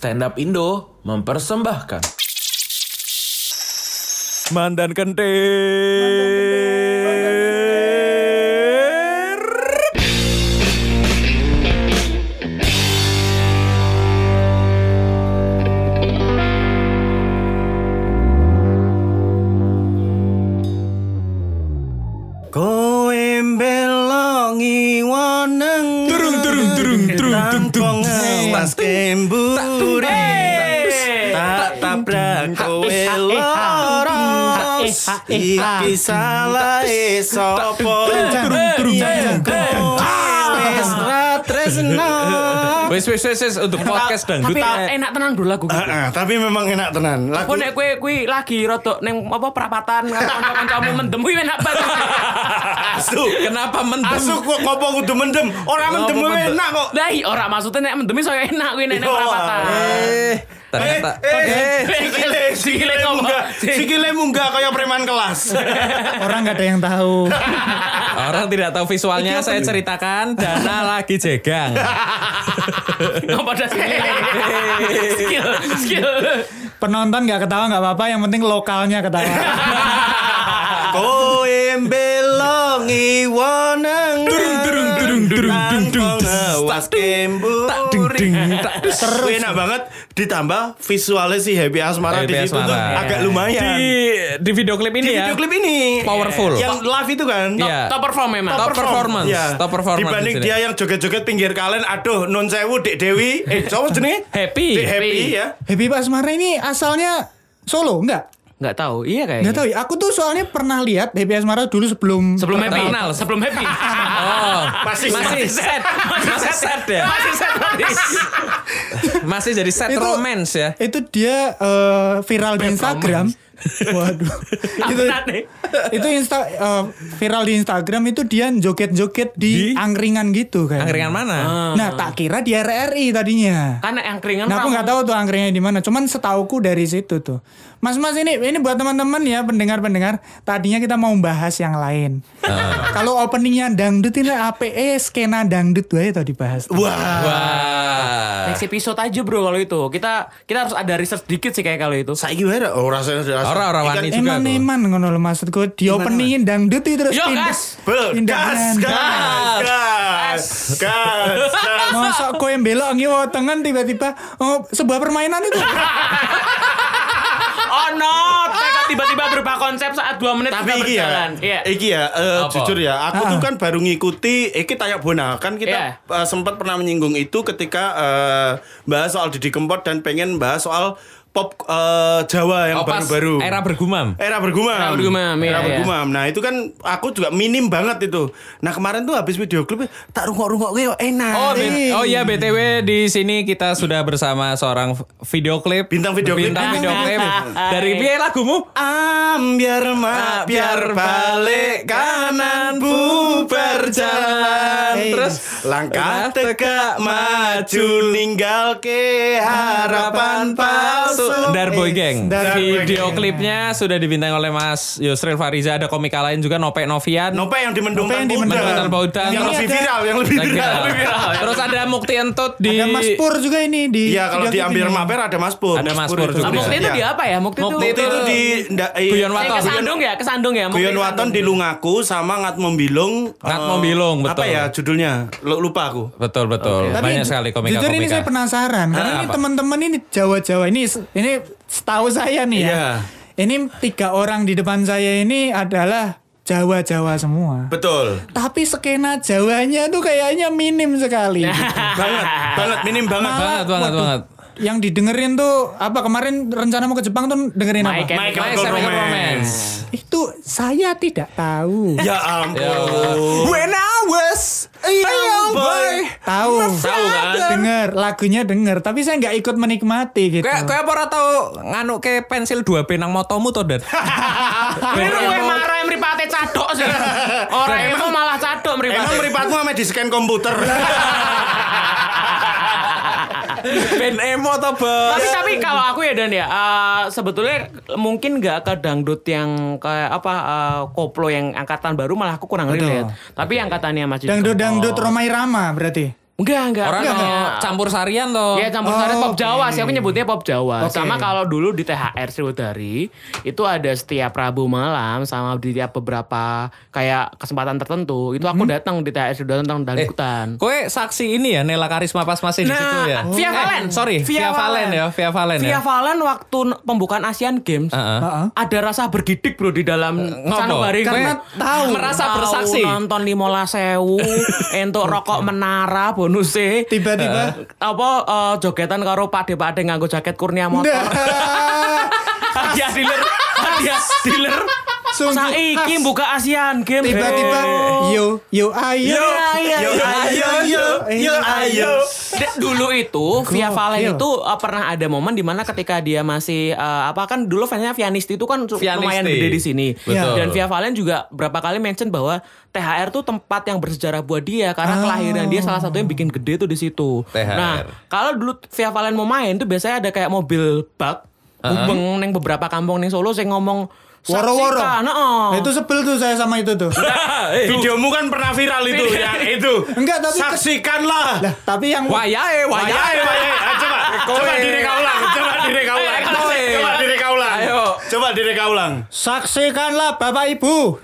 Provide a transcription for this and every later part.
Stand Up Indo mempersembahkan. Mandan Kentir Iki salah sopo Wes ra tresno Wes wes wes wes untuk podcast dangdut. Tapi eh, enak tenang dulu lagu gitu. Ah, ah, Tapi memang enak tenan. Lagu nek kowe kuwi lagi rodok ning apa perapatan karo kanca-kancamu mendem? Kuwi enak banget. asu. Kenapa mendem? Asu kok ngopo kudu mendem? Orang mendem enak kok. Lah iya ora maksudnya nek mendem iso enak kuwi nek perapatan. Eh, ternyata Eh, eh, sikile, Sikile sikile munggah, sikile munggah kayak preman kelas. Orang nggak ada yang tahu. orang tidak tahu visualnya saya ceritakan Dana lagi jegang. Apa dah skill? Skill, skill. Penonton nggak ketawa nggak apa-apa. Yang penting lokalnya ketawa. Kowe belongi woneng. Was kemburi. Terus enak banget ditambah visualnya si Happy Asmara di situ tuh agak lumayan. Di di video klip ini Di ya. video klip ini Powerful. Yang live itu kan. Iya. Top perform memang. Top performance. Iya. Top performance Dibanding di dia yang joget-joget pinggir kalian, aduh non sewu Dek Dewi, eh siapa jenenge? Happy. Dek Happy ya. Happy Asmara ini asalnya Solo nggak? Enggak tahu. Iya kayaknya. Nggak tahu ya. Aku tuh soalnya pernah lihat Happy Asmara dulu sebelum Sebelum happy. Terkenal. Sebelum happy. Oh, Masih masih set. Masih set ya. Masih set masih. Masih jadi set Itu- romance ya. itu dia eh, viral di Instagram. Waduh. itu itu insta eh, viral di Instagram itu dia joget-joget di, Di? angkringan gitu kan. Angkringan mana? Nah, tak kira di RRI tadinya. Kan yang keringan Nah, aku nggak tahu tuh angkringannya di mana. Cuman setauku dari situ tuh. Mas Mas ini ini buat teman-teman ya pendengar-pendengar. Tadinya kita mau bahas yang lain. Kalau openingnya dangdut ini APE skena dangdut wae tau dibahas. Wah. Wah. Next episode aja bro kalau itu. Kita kita harus ada research dikit sih kayak kalau itu. Saiki wae ora oh, rasanya rasanya. Orang-orang Ikan- wani juga tuh. Eman-eman ngono lho maksudku. Di openingin dangdut terus Yo, pindah. gas! Gas, gas, gas, gas, gas. Masa kowe belok ngiwa tengen tiba-tiba oh, sebuah permainan itu. Oh no, mereka tiba-tiba berubah konsep saat 2 menit Tapi iki ya. Iya. iki ya, eh, Apa? jujur ya, aku tuh Ah. kan baru ngikuti, iki tanya bona kan Iya. kita eh, sempat pernah menyinggung itu ketika eh, bahas soal Didi Kempot dan pengen bahas soal pop eh, Jawa yang Oh, baru-baru. Era bergumam. Era bergumam. Era bergumam, iya, Era iya. bergumam. Nah, itu kan aku juga minim banget itu. Nah, kemarin tuh habis video klip tak rungok-rungok kok enak. Oh, B- oh iya BTW di sini kita sudah bersama seorang video klip Bintang video klip. bintang video klip dari piye lagumu? Ambiar mak biar balik kanan bubar jalan terus langkah tegak maju ninggal ke harapan palsu Dar Boy Gang. Video Gang. klipnya sudah dibintangi oleh Mas Yusril Fariza. Ada komika lain juga Nope Novian. Nope yang di Nope Mendung yang di Mendung. Tanpa Udan. yang lebih viral yang lebih viral, viral. lebih viral. Terus ada Mukti Entut di Ada Mas Pur juga ini di Iya kalau di ini. Maper ada Mas Pur Ada Mas Pur juga. Mukti itu Iya. di apa ya? Mukti, Mukti itu Itu itu di eh, Guyon Eh, Waton. kesandung ya, kesandung ya. Mukti Guyon Waton di Lungaku sama Ngat Membilung. Ngat eh, Membilung, betul. Apa ya judulnya? Lu- Lupa aku. Betul betul. Banyak sekali Jujur ini komika-komika. saya penasaran karena ini teman-teman ini Jawa-Jawa ini ini setahu saya nih ya. Iya. Ini tiga orang di depan saya ini adalah Jawa-Jawa semua. Betul. Tapi skena Jawanya tuh kayaknya minim sekali. gitu. banget, banget minim banget. Malah, Banget, banget, waduh, banget. Yang didengerin tuh apa kemarin rencana mau ke Jepang tuh dengerin My apa? My Chemical Romance. Romance. Itu saya tidak tahu. Ya ampun. When I was a young boy. Tahu. Tahu kan? Denger lagunya denger, tapi saya nggak ikut menikmati gitu. Kayak kayak apa ora tau nganu ke pensil 2B nang motomu to, Dat? Ini gue marah yang meripate cadok sih. Orang emang malah cadok meripate. Emang meripatmu sama di scan komputer. Ben emo Bos. tapi tapi kalau aku ya Dan ya eh, sebetulnya mungkin nggak ke dangdut yang kayak apa eh, koplo yang angkatan baru malah aku kurang relate. Tapi angkatannya Mas Didi Dangdut dangdut Romai Rama berarti. Enggak, enggak. Orang enggak. no campur sarian toh. Ya campur sari Oh, pop Jawa oke. sih, aku nyebutnya pop Jawa. Oke. Sama kalau dulu di THR Sriwedari itu ada setiap Rabu malam sama di tiap beberapa kayak kesempatan tertentu itu aku datang di THR Sriwedari tentang Eh, dangdutan. kowe saksi ini ya Nela Karisma pas masih di Nah, situ ya. Via Eh, Valen. sorry, Via, Valen ya, Via Valen ya. Via Valen waktu n- pembukaan Asian Games Heeh. Heeh. ada rasa bergidik bro di dalam ngopo? sanubari Karena tahu. merasa Tahu bersaksi. nonton limola sewu entuk rokok menara bonusnya Tiba-tiba? Apa eh, jogetan karo pade-pade nganggo jaket Kurnia motor. Dealer hadiah dealer Sungguh saiki buka Asian Games tiba-tiba yo yo ayo Yo, ayo, yo, ayo, yo, yo, ayo. Dulu itu Via Valen itu uh, pernah ada momen di mana ketika dia masih uh, apa kan dulu fansnya Vianisti itu kan Vianisti. lumayan gede di sini Betul. dan Via Valen juga berapa kali mention bahwa THR tuh tempat yang bersejarah buat dia karena kelahiran dia salah satu yang bikin gede tuh di situ. THR. Nah kalau dulu Via Valen mau main tuh biasanya ada kayak mobil bak ubeng neng beberapa kampung neng Solo saya ngomong Woro-woro. Nah, itu sebel tuh saya sama itu tuh. Videomu kan pernah viral itu ya itu. Enggak, tapi- saksikanlah. Lah, tapi yang Wayahe, Wayahe, wayahe. Ah, Coba, coba direka ulang, coba direka ulang. Kowe. Coba direka ulang. Ayo. Coba direka ulang. saksikanlah Bapak Ibu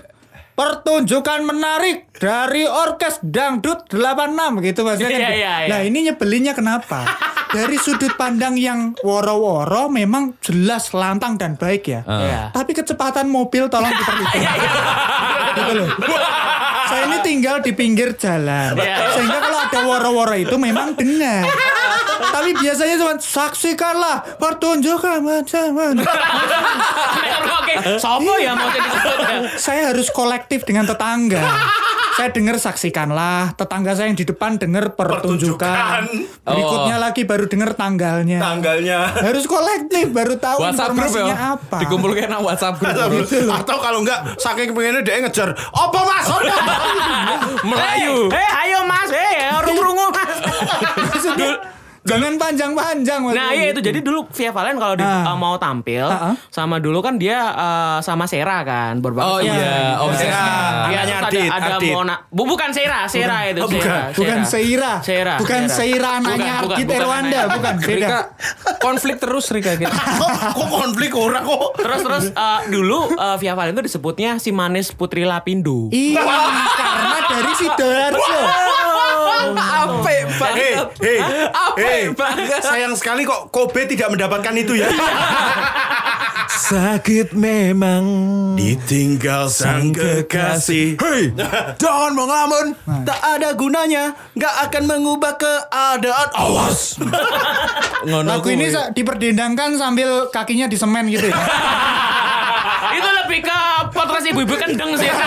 pertunjukan menarik dari orkes dangdut 86 gitu maksudnya kan. Iya, iya, iya. Nah, ini nyebelinnya kenapa? Dari sudut pandang yang woro-woro memang jelas lantang dan baik ya. Iya. Tapi kecepatan mobil tolong diperhitungkan. gitu loh. Saya ini tinggal di pinggir jalan. Iya. Sehingga kalau ada woro-woro itu memang dengar. Tapi biasanya cuma saksikanlah pertunjukan macam Oke, sopo ya mau jadi ya? saya harus kolektif dengan tetangga. Saya dengar saksikanlah, tetangga saya yang di depan dengar pertunjukan. Pertunjukan. Berikutnya lagi baru dengar tanggalnya. Tanggalnya. Harus kolektif baru tahu WhatsApp informasinya ya. apa. Dikumpulkan nang WhatsApp grup. Atau kalau enggak saking pengennya dia ngejar. Apa mas? Melayu. Eh, ayo Mas, eh, rungu-rungu Mas. Jangan panjang-panjang. Nah iya itu gitu. jadi dulu Via Valen kalau di- Ah. uh, mau tampil Ah, ah. sama dulu kan dia uh, sama Sera kan berbakti Oh iya, Om Iya, Sera. Iya, Anaknya Ardit, ada, ada. Mona. Bu, bukan Sera, Sera itu Oh, bukan. Sera, Bukan Seira. Sera. Bukan Seira anaknya Bukan, Erwanda, bukan. Rika konflik terus Rika gitu. kok, kok konflik orang kok? Terus terus uh, dulu uh, Via Valen itu disebutnya si manis Putri Lapindo. Iya, karena dari Sidoarjo. Ape banget. hei, Ape hei. banget. Sayang sekali kok Kobe tidak mendapatkan itu ya. Sakit memang ditinggal sang kekasih. Hei, jangan mengamun. Tak ada gunanya, nggak akan mengubah keadaan. Awas. Ngono Lagu ini diperdendangkan sambil kakinya di semen gitu ya. itu lebih ke podcast ibu-ibu kendeng sih.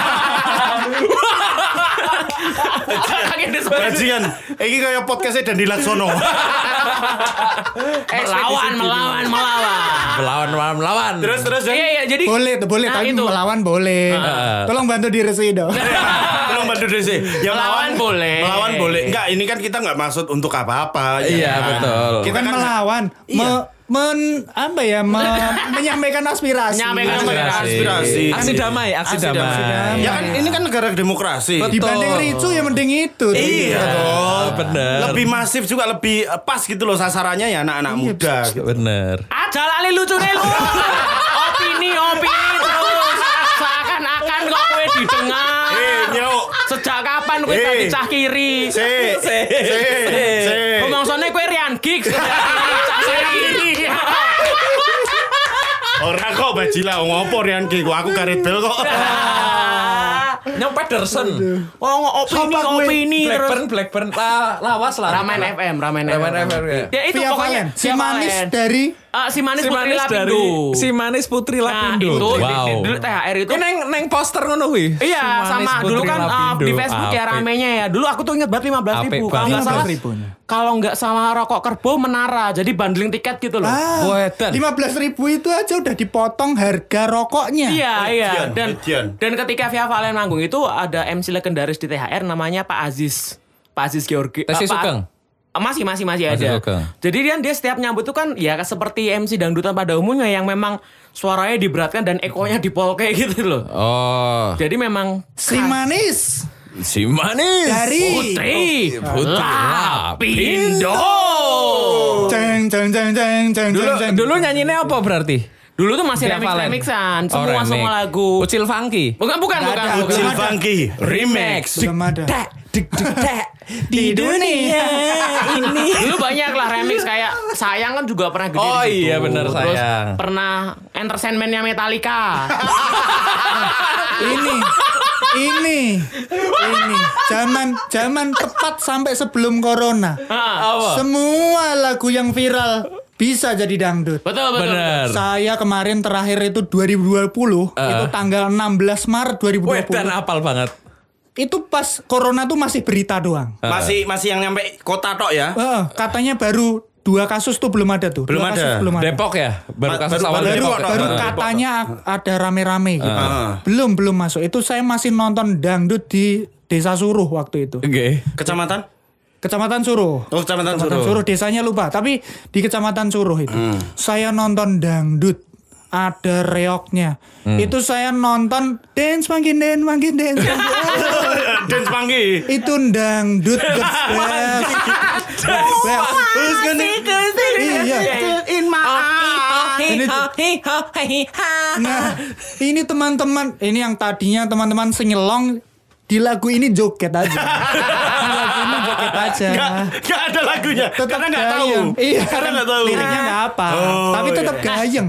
Bajingan, ini kayak podcastnya Dandi Laksono. melawan, melawan, melawan. melawan melawan melawan. terus terus Iya iya jadi Boleh boleh. Nah, Tapi itu. melawan boleh. Tolong bantu di resi dong. Tolong bantu Desi. Ya Melawan boleh. Melawan boleh. Enggak, ini kan kita nggak maksud untuk apa-apa. ya Iya, betul. Kita kan melawan. Iya. Me- men apa ya me- menyampaikan aspirasi. Menyampaikan aspirasi. Aksi damai, aksi Aksi damai. damai. Ya kan ini kan negara demokrasi. Betul. Dibanding Ricu ya mending itu. Iya dong. bener. Lebih masif juga lebih eh, pas gitu loh sasarannya ya anak-anak muda. gitu. Bener. Aja lali lucu nih lu. opini opini terus seakan-akan kok kowe didengar. Eh, nyok. Sejak kapan Eh. tadi cah kiri? Se, se, se. Ngomongane kowe Rian Gigs. Cah kiri. Ora kok bajila ngopo Rian Ki, aku karet bel kok. Nyong Pedersen. Oh, opini opini terus. Blackburn, Blackburn, la, lawas lah. Ramen FM, Ramen FM. Ramen FM, ya. Itu pokoknya. Si manis dari Ah, si manis Si Putri manis dari Lapindo. si manis Putri Nah, Lapindo. itu di- wow. di- dulu THR itu Ini neng neng poster ngono kuwi. Iya Si manis sama Putri dulu kan uh, di Facebook ya Apik. ramenya ya. Dulu aku tuh inget banget 15 Apik ribu. Kalau nggak salah 15.000-nya. kalau nggak sama rokok kerbau menara. Jadi bundling tiket gitu loh. ah, Wedan. 15 ribu itu aja udah dipotong harga rokoknya. Iya iya Median, dan median. dan ketika Via Valen manggung itu ada MC legendaris di THR namanya Pak Aziz Pak Aziz Georgi Tesi Pak- Sugeng? Masih masih masih Masih ada Sugeng. jadi dia dia setiap nyambut tuh kan ya seperti MC dangdutan pada umumnya yang memang suaranya diberatkan dan ekonya dipolke gitu loh Oh. jadi memang Si manis Si manis. Dari Putri Putra Lapindo. Jeng jeng jeng jeng jeng Dulu, jeng jeng. dulu nyanyinya apa berarti? Dulu tuh masih remix remixan, Oh, semua remix. semua lagu. Ucil Funky. Bukan bukan bukan. Ucil. Funky Remix. Belum ada. Di dunia ini. Dulu banyak lah remix kayak Sayang kan juga pernah gede Oh iya, bener, Terus Sayang. pernah entertainmentnya Metallica. ini ini ini zaman zaman tepat sampai sebelum corona semua lagu yang viral bisa jadi dangdut betul betul. Bener. saya kemarin terakhir itu 2020 itu tanggal 16 Maret Wih, dan 2020 apal banget. Itu pas corona tuh masih berita doang Masih masih yang nyampe kota tok ya. Heeh, katanya baru dua kasus tuh belum ada tuh Belum Dua kasus ada. belum ada Depok ya? Baru kasus baru- awal baru- Depok. baru- katanya ada rame-rame gitu. Ah. Belum belum masuk. Itu saya masih nonton dangdut di Desa Suruh waktu itu. Oke. Kecamatan? Kecamatan Suruh. Oh, Kecamatan Kecamatan Suruh. Suruh desanya lupa, tapi di Kecamatan Suruh itu. Saya nonton dangdut ada reoknya. Itu saya nonton dance makin dance makin dance. makin- Dance panggi. itu dangdut the best. The best. Terus kan Iya. in my Ini Nah, ini teman-teman, ini yang tadinya teman-teman singelong di lagu ini joget aja. di lagu ini joget aja. Gak, gak ada lagunya. Tetap Karena gak tahu. Iya, Karena gak tahu. Liriknya nggak apa, Oh, tapi tetap iya. gayeng.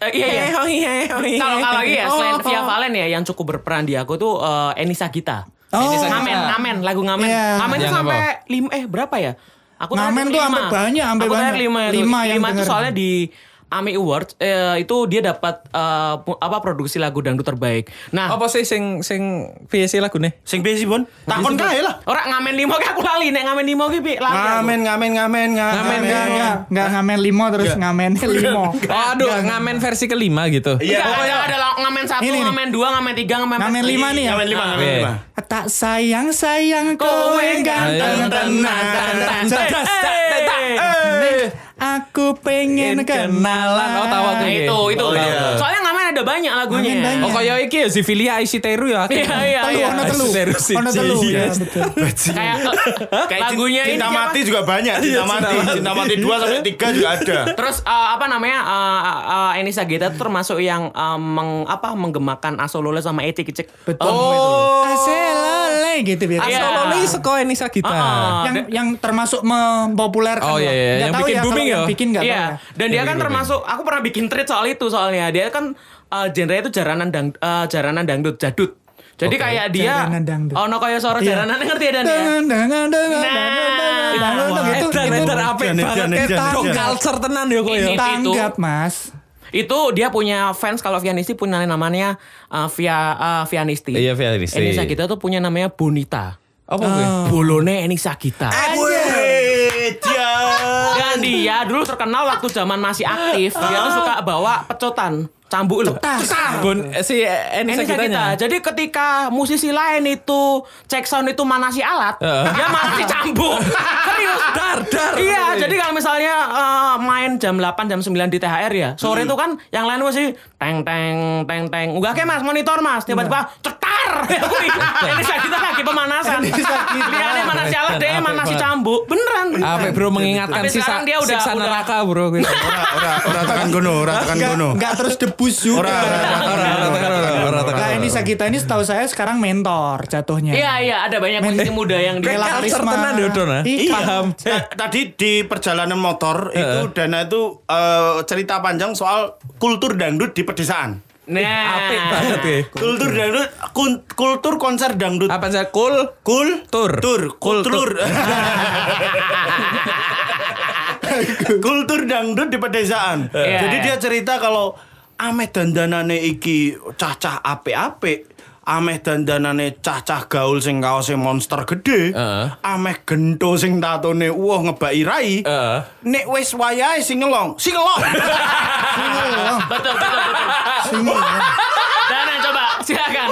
Eh, iya iya. Kalau kalau lagi ya selain Oh, Via oh. Valen ya yang cukup berperan di aku tuh eh, Enisa Gita. Oh. Ngamen, ngamen, lagu ngamen. Iya. Ngamen tuh Yang sampai lima eh berapa ya? Aku Ngamen tuh sampai banyak, sampai Aku banyak. lima, itu. Lima yang lima itu soalnya di AMI Awards eh, itu dia dapat eh, pu- apa produksi lagu dangdut terbaik. Nah, Apa sih sing sing sih lagu nih? Sing besi pun. Takon kae lah. Orang ngamen limo ki aku lali nek ngamen limo ki Pi, lali. Ngamen, ngamen, ngamen, ngamen. Enggak, enggak, enggak ngamen limo terus ngamen limo. Oh, aduh, ngamen versi kelima gitu. Iya. Pokoknya- ada, ngamen satu, ngamen dua, ngamen tiga, ngamen. Ngamen lima nih ya. Ngamen lima, ngamen lima. Tak sayang sayang kowe ganteng tenan. Eh. Aku pengen kenalan. Oh, tahu aku. Nah, itu itu. Oh, iya. Soalnya ngamen ada banyak lagunya. Ngamen banyak. Oh, kaya iki ya si Filia Aisy Teru ya. Iya, iya, Telu, iya. ono telu. Ono telu. Ya, betul. Kayak Kayak lagunya ini Cinta? Mati juga banyak. Cinta Mati. Cinta Mati 2 sampai 3 juga ada. Terus eh, apa namanya uh, Enisa Gita itu termasuk yang eh, meng, apa menggemakan Asolole sama Eti Kicik. Betul. Oh. Aselale gitu. Iya. Asal loli seko Enisa kita. Ah, yang yang termasuk mempopulerkan. Oh, iya, iya. Yang tahu bikin ya, booming yang ya? Bikin nggak tahu Iya, ya. dan dia kan termasuk aku pernah bikin tweet soal itu soalnya dia kan uh, genre itu jaranan dang eh, jaranan dangdut jadut. Jadi Oke. kayak dia. Oh, no kayak suara Iya. jaranan ngerti ya Dan ya? Nah. Itu itu Edan, banget kayak culture tenan ya kok ya. Ini- tanggap mas. Itu dia punya fans kalau Vianisti punya namanya uh, Via uh, Vianisti. Iya, Vianisti. Enisa Gita tuh punya namanya Bonita. Apa gue? Bolone Enisa Gita. Wih, dia. Dulu terkenal waktu zaman masih aktif. Dia tuh suka bawa pecotan. Cambuk loh. Bon, eh, si Enisa Gita. kitanya. Jadi ketika musisi lain itu cek sound itu manasi alat, dia malah dicambuk. Serius. Dar, dar. Iya, jadi kalau misalnya eh, main jam 8 jam 9 di THR ya, sore itu kan yang lain masih teng teng teng teng. Enggak ke Mas, monitor Mas. Tiba-tiba cetar. Enisa Gita lagi pemanasan. Lihatnya manasi alat deh, Apik manasi banget. cambuk. Beneran. Apa bro mengingatkan Tapi sisa sekarang dia udah- siksa udah- neraka bro gitu. Ora, ora, ora tekan gono, ora tekan Enggak gono. enggak terus debus juga. Ora, ora, ora, ora. Nah ini Sagita ini setahu saya sekarang mentor jatuhnya. Iya, iya, ada banyak musisi muda yang di Karisma. ya ya. Iya. Paham. Ta- Tadi di perjalanan motor itu Dana itu eh, cerita panjang soal kultur dangdut di pedesaan. Nah, Apik banget ya. Kultur dangdut, kun- kultur konser dangdut. Apa sih cool? Kul Tur. tur Kultur. kultur kultur dangdut di pedesaan. Iya. Jadi dia cerita kalau ameh dandanane iki cacah apik-apik. Ameh dandanane cacah gaul sing kaose monster gede. Heeh. Ameh gento sing tatone wah ngebaki rai. Heeh. Nek wis wayahe sing ngelong, sing ngelong. betul, betul, betul. Sini. Dana coba, silakan.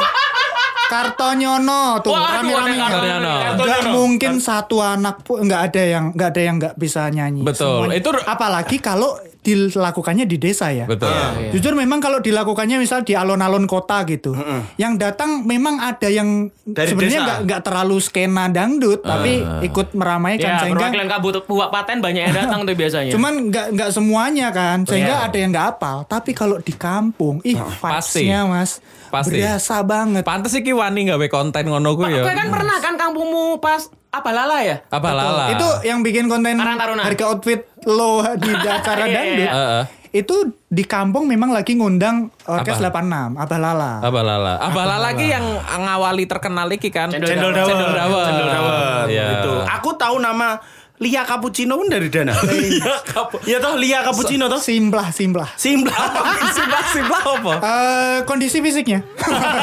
Kartonyono tuh rame-rame. Kartonyono. Enggak mungkin satu anak pun enggak ada yang enggak ada yang enggak bisa nyanyi. Betul. Semuanya. Itu- apalagi kalau dilakukannya di desa ya. Betul. Jujur memang kalau dilakukannya misal di alun-alun kota gitu, yang datang memang ada yang Dari sebenarnya nggak nggak terlalu skena dangdut, tapi ikut meramaikan Ya, sehingga perwakilan kabut buat paten banyak yang datang tuh biasanya. Cuman nggak nggak semuanya kan, sehingga Iya. ada yang nggak hafal. Tapi kalau di kampung, ih Pasti. vibes-nya mas, Pasti. berasa banget. Pantes iki wani gawe konten ngono ku ya. Kowe kan pernah kan kampungmu pas apa lala ya? Apa lala? Itu yang bikin konten Karang Taruna. harga outfit lo di acara Iya, iya, dangdut. iya. Heeh. Itu di kampung memang lagi ngundang orkes Apa? 86, Abah Lala. Apa lala? Apa lala lagi yang ngawali terkenal iki kan? Cendol dawet. Cendol dawet. Cendol dawet. Iya. Itu. Aku tahu nama Lia Cappuccino pun dari Dana. Lia Cappuccino. Ya toh Lia Cappuccino toh. Simplah, simplah. Simpla. Simplah simplah apa? Eh, kondisi fisiknya.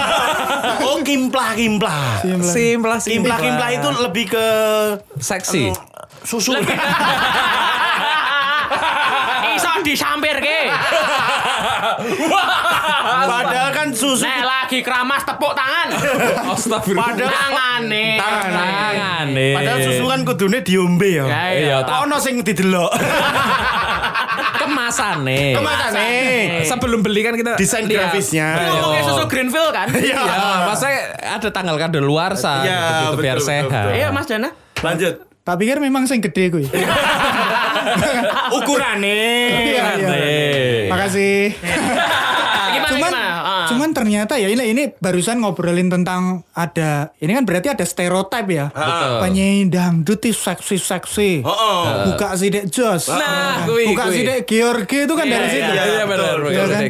oh kimplah kimplah. Simplah Kimplah kimplah itu lebih ke seksi. susu. Iso disampir ke. Susu Nek lagi keramas tepuk tangan. Astagfirullah. Padahal- Tangane. Tangane. Padahal susu kan kudune diombe ya. Ya, Iya, iya. tak- Ono sing didelok. kemasane. Kemasane. Sebelum beli kan kita Desain lihat. grafisnya. Ayo. Ngomongnya susu Greenfield kan? Iya. Ya, maksudnya ada tanggal kadaluarsa Iya, gitu, biar betul, sehat. Iya Mas Dana. Lanjut. Tak pikir memang sing gede kuy. Ukurane. Iya, iya. Nih. Makasih. Gimana cuman gimana? Ah. cuman ternyata ya ini ini barusan ngobrolin tentang ada ini kan berarti ada stereotip ya. Betul. Penyanyi dangdut itu seksi-seksi. Oh, Buka sidik jos. Nah, kui, Buka kui. sidik George itu kan Iya, dari iya, situ. Iya, iya benar. Iya kan?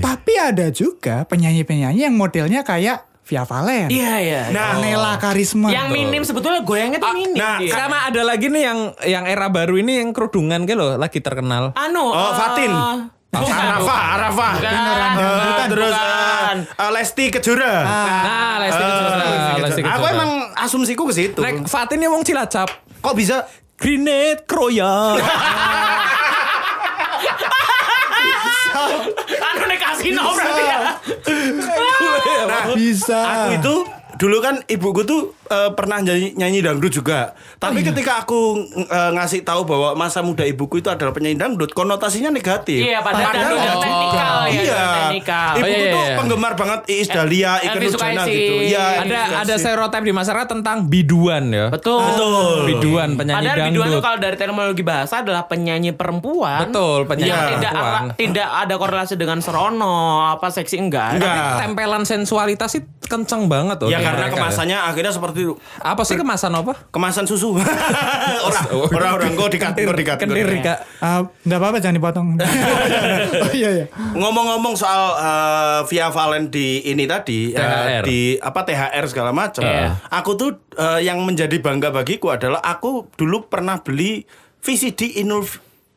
Tapi ada juga penyanyi-penyanyi yang modelnya kayak Via Valen. Iya iya. Nah, Nela Karisma. Yang minim sebetulnya goyangnya tuh minim. nah, dia. Sama ada lagi nih yang yang era baru ini yang kerudungan gitu loh, lagi terkenal. Anu. Oh, eh, Fatin. Arafa, Arafa. Bukan. Eh, terus Bukan. eh, eh, Lesti Kejora. Nah, Lesti Kejora, Lesti Aku Kejora. emang asumsiku ke situ. Nek Fatin ini wong Cilacap. Kok bisa? Grenade Kroya. Anu nih kasino berarti ya. Nah, bisa. Aku itu dulu kan ibuku tuh eh, pernah nyanyi, nyanyi dangdut juga. Tapi ketika aku eh, ngasih tahu bahwa masa muda ibuku itu adalah penyanyi dangdut, konotasinya negatif. Iya, padahal Padahal dangdut teknikal juga. ya, Iya. teknikal. Ibuku Oh, iya, tuh iya. penggemar banget Iis Dahlia, Iker Elvi Nurjana gitu. Iya, ada ada stereotip di masyarakat tentang biduan ya. Betul. Betul. Biduan penyanyi Padahal biduan itu dangdut. kalau dari terminologi bahasa adalah penyanyi perempuan. Betul, penyanyi yang tidak perempuan. tidak ada korelasi dengan serono apa seksi enggak. Enggak. Tapi tempelan sensualitas sih kenceng banget tuh. Ya karena mereka kemasannya akhirnya seperti itu. Apa sih kemasan apa? Kemasan susu. orang orang orang kok dikat kok dikat. Kendir, Kak. Ah, apa-apa jangan dipotong. oh iya iya. Ngomong-ngomong soal eh, Via Valen di ini tadi eh, THR. di apa THR segala macam. Iya. Aku tuh eh, yang menjadi bangga bagiku adalah aku dulu pernah beli VCD Inul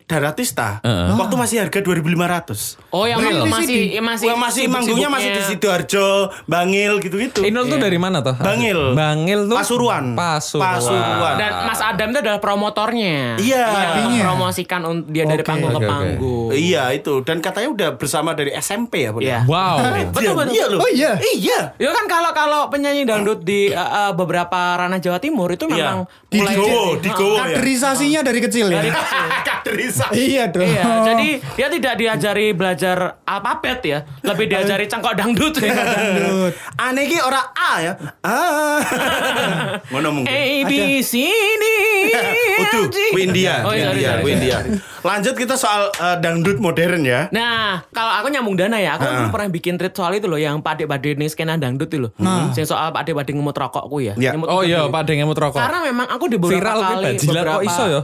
Daratista waktu masih harga 2.500. Oh yang Real. masih masih Wah, masih manggungnya masih di. Sidoarjo, Bangil gitu-gitu. Inul tuh dari mana tuh? Bangil. Bangil tuh Pasuruan. Pasuruan. Pasuruan. Dan Mas Adam itu adalah promotornya. Iya. Yang mempromosikan un- dia dari Oke. panggung ke Oke, oke. panggung. Iya itu dan katanya udah bersama dari SMP ya, Bun? Iya. Wow. Betul betul. Iya loh. Oh, iya? Iya. Ya kan kalau kalau penyanyi dangdut di uh, uh, beberapa ranah Jawa Timur itu memang Di mulai Gowo, jadi- di Gowo ya. Kaderisasinya dari kecil ya. Dari kecil. Kaderisa. iya dong. Iya, jadi dia tidak diajari belajar alfabet ya, lebih diajari cengkok dangdut. Dangdut. Aneh ki ora A ya. Ah. Ngono mungkin. A B C D. Utuh, F, G. ku India, Oh, iya, India, sorry, ku sorry. India. Lanjut kita soal eh, dangdut modern ya. Nah, kalau aku nyambung dana ya, aku dulu pernah bikin tweet soal itu loh, yang Pak Dek nih skena dangdut itu loh. Sing soal Pak Dek ngemut rokokku ya. Iya. Nyemut Oh iya. Pak Deng emut rokok. Karena memang aku di beberapa Viral, kali Beb. Jilat kok iso ya?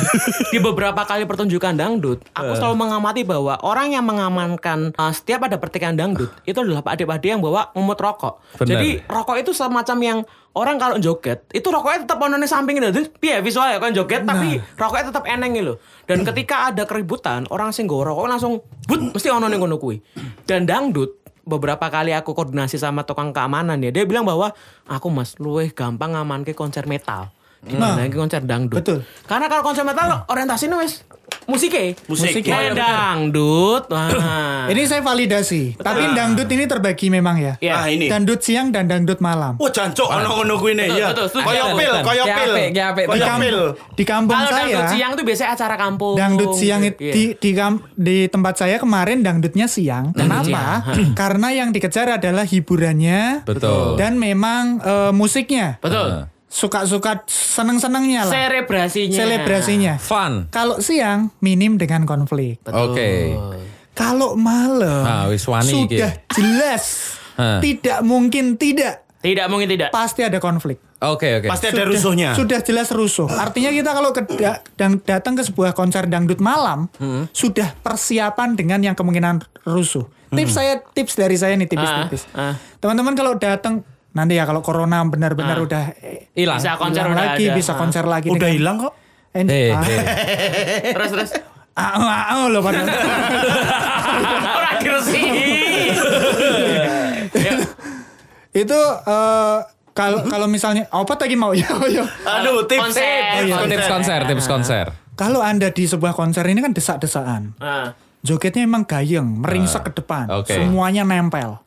di beberapa kali pertunjukan dangdut, aku Eh. selalu mengamati bahwa orang yang mengamankan uh, setiap ada pertikan dangdut itu adalah Pak Ade-Ade yang bawa ngemut rokok. Benar. Jadi rokok itu semacam yang orang kalau joget itu rokoknya tetap onone samping itu. Piye visualnya kan joget tapi rokoknya tetap eneng gitu. Dan ketika ada keributan, orang sing nggawa rokok langsung but mesti ono ning ngono kuwi. Dan dangdut beberapa kali aku koordinasi sama tukang keamanan ya, dia bilang bahwa aku Mas luwih gampang ngamanke konser metal. Gimana Nah, konser dangdut. betul. Karena kalau konser metal orientasinya wis musiknya. Musik. Musik. Kayak dangdut. Wah. Ini saya validasi. Tapi dangdut ini terbagi memang ya. Iya. Ah ini. Dangdut siang dan dangdut malam. Wah jancok ono ngono kuwi ne Betul, ya. betul, setuju. Koyo pil, koyo Di pil. Di kampung Kalau saya dangdut siang tuh biasanya acara kampung. Dangdut siang Iya. di di kam- di tempat saya kemarin dangdutnya siang. Kenapa? Karena yang dikejar adalah hiburannya Betul. dan memang eh, musiknya. Betul. Suka-suka seneng-senengnya lah. Selebrasinya. Selebrasinya. Fun. Kalau siang minim dengan konflik. Oke. Kalau malam Ah, wis wani iki. sudah jelas Hah. tidak mungkin tidak Tidak mungkin tidak. pasti ada konflik. Oke, oke. Pasti ada Sudah- rusuhnya. Sudah jelas rusuh. Artinya kita kalau ke, da- datang ke sebuah konser dangdut malam, Hmm. sudah persiapan dengan yang kemungkinan rusuh. Tips saya, tips dari saya nih tipis-tipis. Ah, ah. Teman-teman kalau datang nanti ya kalau corona benar-benar Ah. udah eh, Hilang. Bisa konser udah lagi, ada. bisa Ah. konser lagi. Udah hilang kok. Eh, Eh, ah, eh. Terus terus. ah, ah, ah, loh, pada. Orang gresik. itu kalau kalau misalnya apa tadi mau ya oh, ya. Aduh, tips. Konser. tips, Oh, tips konser, tips konser. Kalau Anda di sebuah konser ini kan desak-desakan. Ah. Jogetnya emang gayeng, meringsek ke depan. oke. Semuanya nempel.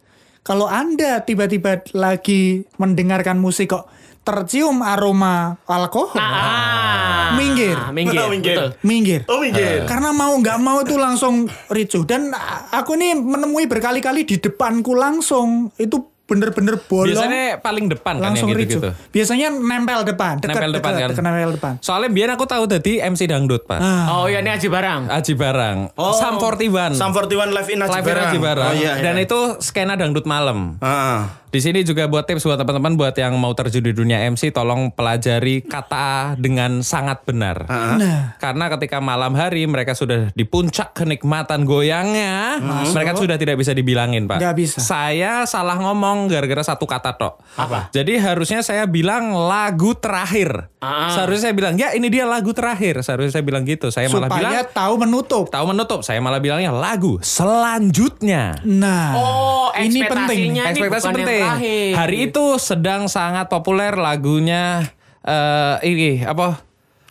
Kalau Anda tiba-tiba lagi mendengarkan musik kok tercium aroma alkohol, Ah. minggir, Minggir. Oh, minggir. Betul. minggir. Oh, minggir. Karena mau nggak mau tuh langsung ricuh. Dan aku nih menemui berkali-kali di depanku langsung itu bener-bener bolong. Biasanya paling depan kan yang langsung ricuh. gitu-gitu. Biasanya nempel depan, dekat, Nempel depan dekat, kan. nempel depan. Soalnya biar aku tahu tadi MC dangdut, Pak. Oh iya ini Aji Barang. Aji Barang. Oh. Sam 41. Sam 41 live in Aji Live in Barang. Aji Barang. Oh, iya, iya. Dan itu skena dangdut malam. Ah. Di sini juga buat tips buat teman-teman buat yang mau terjun di dunia MC tolong pelajari kata dengan sangat benar. Nah, Karena ketika malam hari mereka sudah di puncak kenikmatan goyangnya, mereka sudah tidak bisa dibilangin, Pak. Nggak bisa. Saya salah ngomong gara-gara satu kata tok. Apa? Jadi harusnya saya bilang lagu terakhir. Ah. Seharusnya saya bilang, "Ya, ini dia lagu terakhir." Seharusnya saya bilang gitu. Saya malah bilang supaya tahu menutup. tahu menutup. Saya malah bilangnya lagu selanjutnya. Nah, Oh, ini penting. ekspektasinya ini Ekspektasi penting. Terakhir. Hari itu sedang sangat populer lagunya eh ini apa?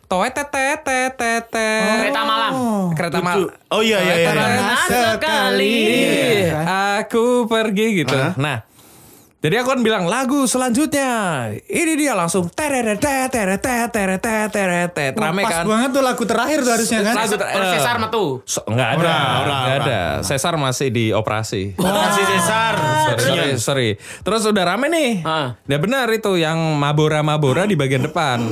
Toet tetet tetet Kereta malam. Kereta malam. Oh iya iya iya. Karena sekali. Iya. Aku pergi gitu. Nah, jadi aku kan bilang lagu selanjutnya. Ini dia langsung tereret tereret tereret tereret rame Pas kan. banget tuh lagu terakhir tuh harusnya kan. Lagu ter- Terus eh, Cesar metu. So, enggak ada, enggak ada. Cesar masih di operasi. Kasih Cesar. Sorry, sorry. Terus udah rame nih. Ah. Ya benar itu yang mabora-mabora di bagian depan.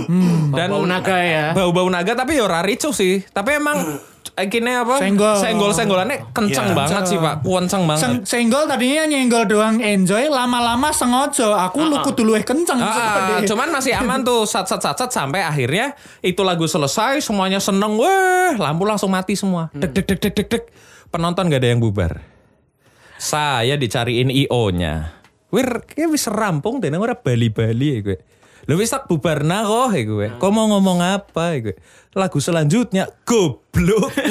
Dan Bau naga ya. Bau-bau naga tapi ya ora ricu sih. Tapi emang akhirnya apa? Senggol. Senggol-senggolannya kenceng Iya. banget sih, Pak. Kenceng banget. Seng- senggol tadinya nyenggol doang enjoy lama-lama sengojo aku lu kudu luwih kenceng Ah, Seperti- cuman masih aman tuh sat sat sat sat sampai akhirnya itu lagu selesai semuanya seneng weh lampu langsung mati semua dek dek dek dek dek dek penonton gak ada yang bubar saya dicariin io nya wir kayak wis rampung deh ora bali bali ya gue Lu wis tak bubar nah kok gue. Kok mau ngomong apa gue? Lagu selanjutnya goblok.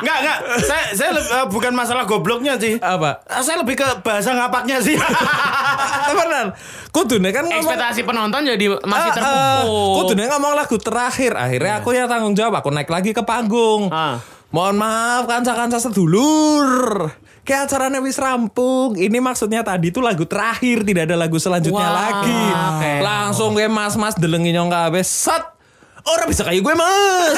Enggak, enggak. Saya saya eh, bukan masalah gobloknya sih. apa? Eh, Saya lebih ke bahasa ngapaknya sih. Temenan. Kudune kan ngomong Ekspektasi penonton jadi masih Ah, ah. terpupuk. Kudune ngomong lagu terakhir. Akhirnya aku ya tanggung jawab. Aku naik lagi ke panggung. Ah. Mohon maaf kanca-kanca sedulur. Kayak acaranya wis rampung. Ini maksudnya tadi tuh lagu terakhir, tidak ada lagu selanjutnya Wah, lagi. oke. Langsung kayak mas-mas delengin nyong kabeh. Set. Orang bisa kayak gue mas.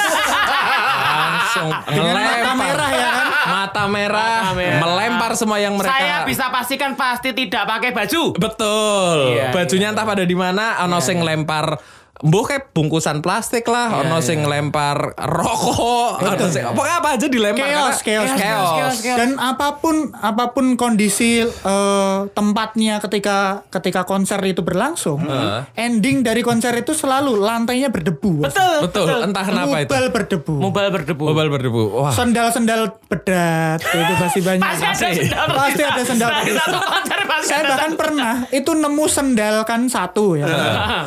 Langsung ngelempar. mata merah ya kan? Mata merah. Mata merah. Melempar semua yang mereka. Saya bisa pastikan pasti tidak pakai baju. Betul. Iya, Bajunya entah pada di mana, ono sing lempar Mbuh kayak bungkusan plastik lah, Iya, ono sing lempar rokok, ono sing pokoknya apa aja dilempar Chaos, karena- chaos, chaos. chaos, chaos. Dan apa pun apa pun kondisi eh, tempatnya ketika ketika konser itu berlangsung, ending dari konser itu selalu lantainya berdebu. Betul. Betul, entah kenapa itu. Mobile berdebu. Mobile berdebu. Mobile berdebu. Wah. Sendal-sendal bedat itu pasti banyak. Pasti ada sendal. Pasti ada sendal. Satu konser pasti Saya bahkan pernah itu nemu sendal kan satu ya.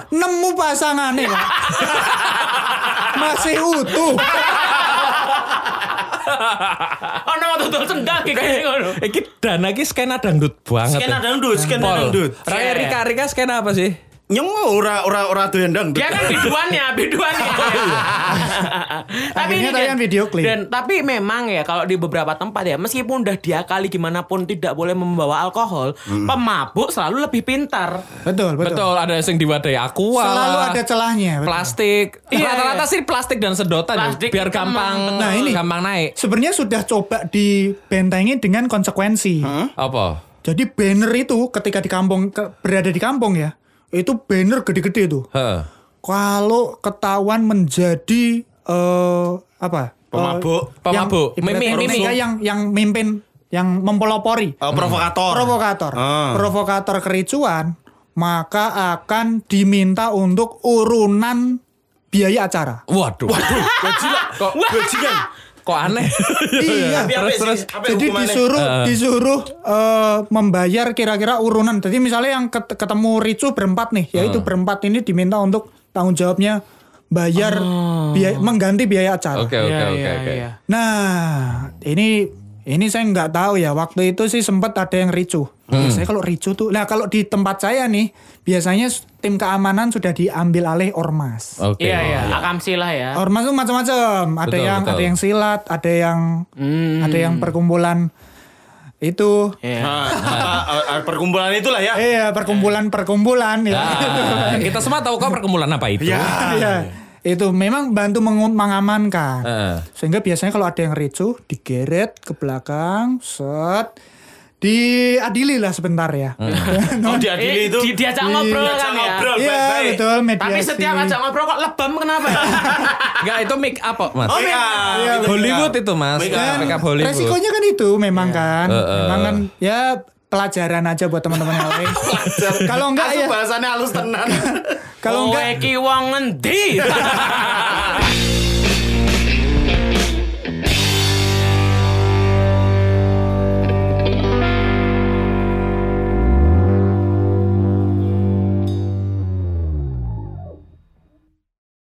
nemu pasangannya Pak. Masih utuh. Oh, nama tutul sendal kayak gini ngono. Iki dana iki skena dangdut banget. Skena ya. dangdut, skena dangdut. Raya Rika Rika skena apa sih? Nyong mau ora ora ora doyan dangdut. Dia kan biduannya, biduannya. tapi Akhirnya ini tayang Dan- video klip. Dan tapi memang ya kalau di beberapa tempat ya meskipun udah diakali gimana pun tidak boleh membawa alkohol, pemabuk selalu lebih pintar. Betul, betul. Betul, ada yang diwadai aqua. Selalu ada celahnya. betul. plastik. Iya, Rata-rata iya. sih plastik dan sedotan ya, Plastik biar teman, gampang. Nah, ini. gampang naik. Sebenarnya sudah coba dibentengi dengan konsekuensi. Apa? Jadi banner itu ketika di kampung ke- berada di kampung ya, itu banner gede-gede tuh. Heeh. Kalau ketahuan menjadi eh apa? Pemabuk. Eh, Pemabuk. yang- Mimi, mimi. yang yang mimpin yang mempelopori. Oh, provokator. Provokator. Ah. Provokator kericuan, maka akan diminta untuk urunan biaya acara. Waduh. Waduh. Kok bajingan? Kok aneh? Iya. terus terus. Jadi disuruh disuruh eh, membayar kira-kira urunan. Jadi misalnya yang ket- ketemu ricu berempat nih, yaitu berempat ini diminta untuk tanggung jawabnya bayar biaya mengganti biaya acara. Oke oke Iya, oke iya, oke. iya. Nah, ini ini saya nggak tahu ya. Waktu itu sih sempat ada yang ricu. Biasanya kalau ricu tuh, nah kalau di tempat saya nih, biasanya tim keamanan sudah diambil alih ormas. Oke. Iya iya, akamsi lah ya. Ormas tuh macam-macam. Ada Betul, yang betul. ada yang silat, ada yang ada yang perkumpulan itu. Iya. Ah, ah, ah, perkumpulan itulah ya. Iya, perkumpulan-perkumpulan ya. Ah, kita semua tahu kok perkumpulan apa itu. Iya. Itu memang bantu mengamankan. Heeh. Sehingga biasanya kalau ada yang ricu, digeret ke belakang, set, diadili lah sebentar ya. Oh, diadili Eh, itu. di, diajak ngobrol Diajak kan ya. ngobrol. Iya, baik-baik. betul, mediasi. Tapi setiap ajak ngobrol kok lebam kenapa ya? Enggak itu make up kok, Mas. Oh, iya. Iya, Itu Hollywood itu, Mas. Make up. Make up, make up Hollywood. Resikonya kan itu memang kan. Heeh. Memang kan ya pelajaran aja buat teman-teman yang lain. Kalau enggak Asu ya, bahasannya halus tenan. kalau enggak iki wong ngendi?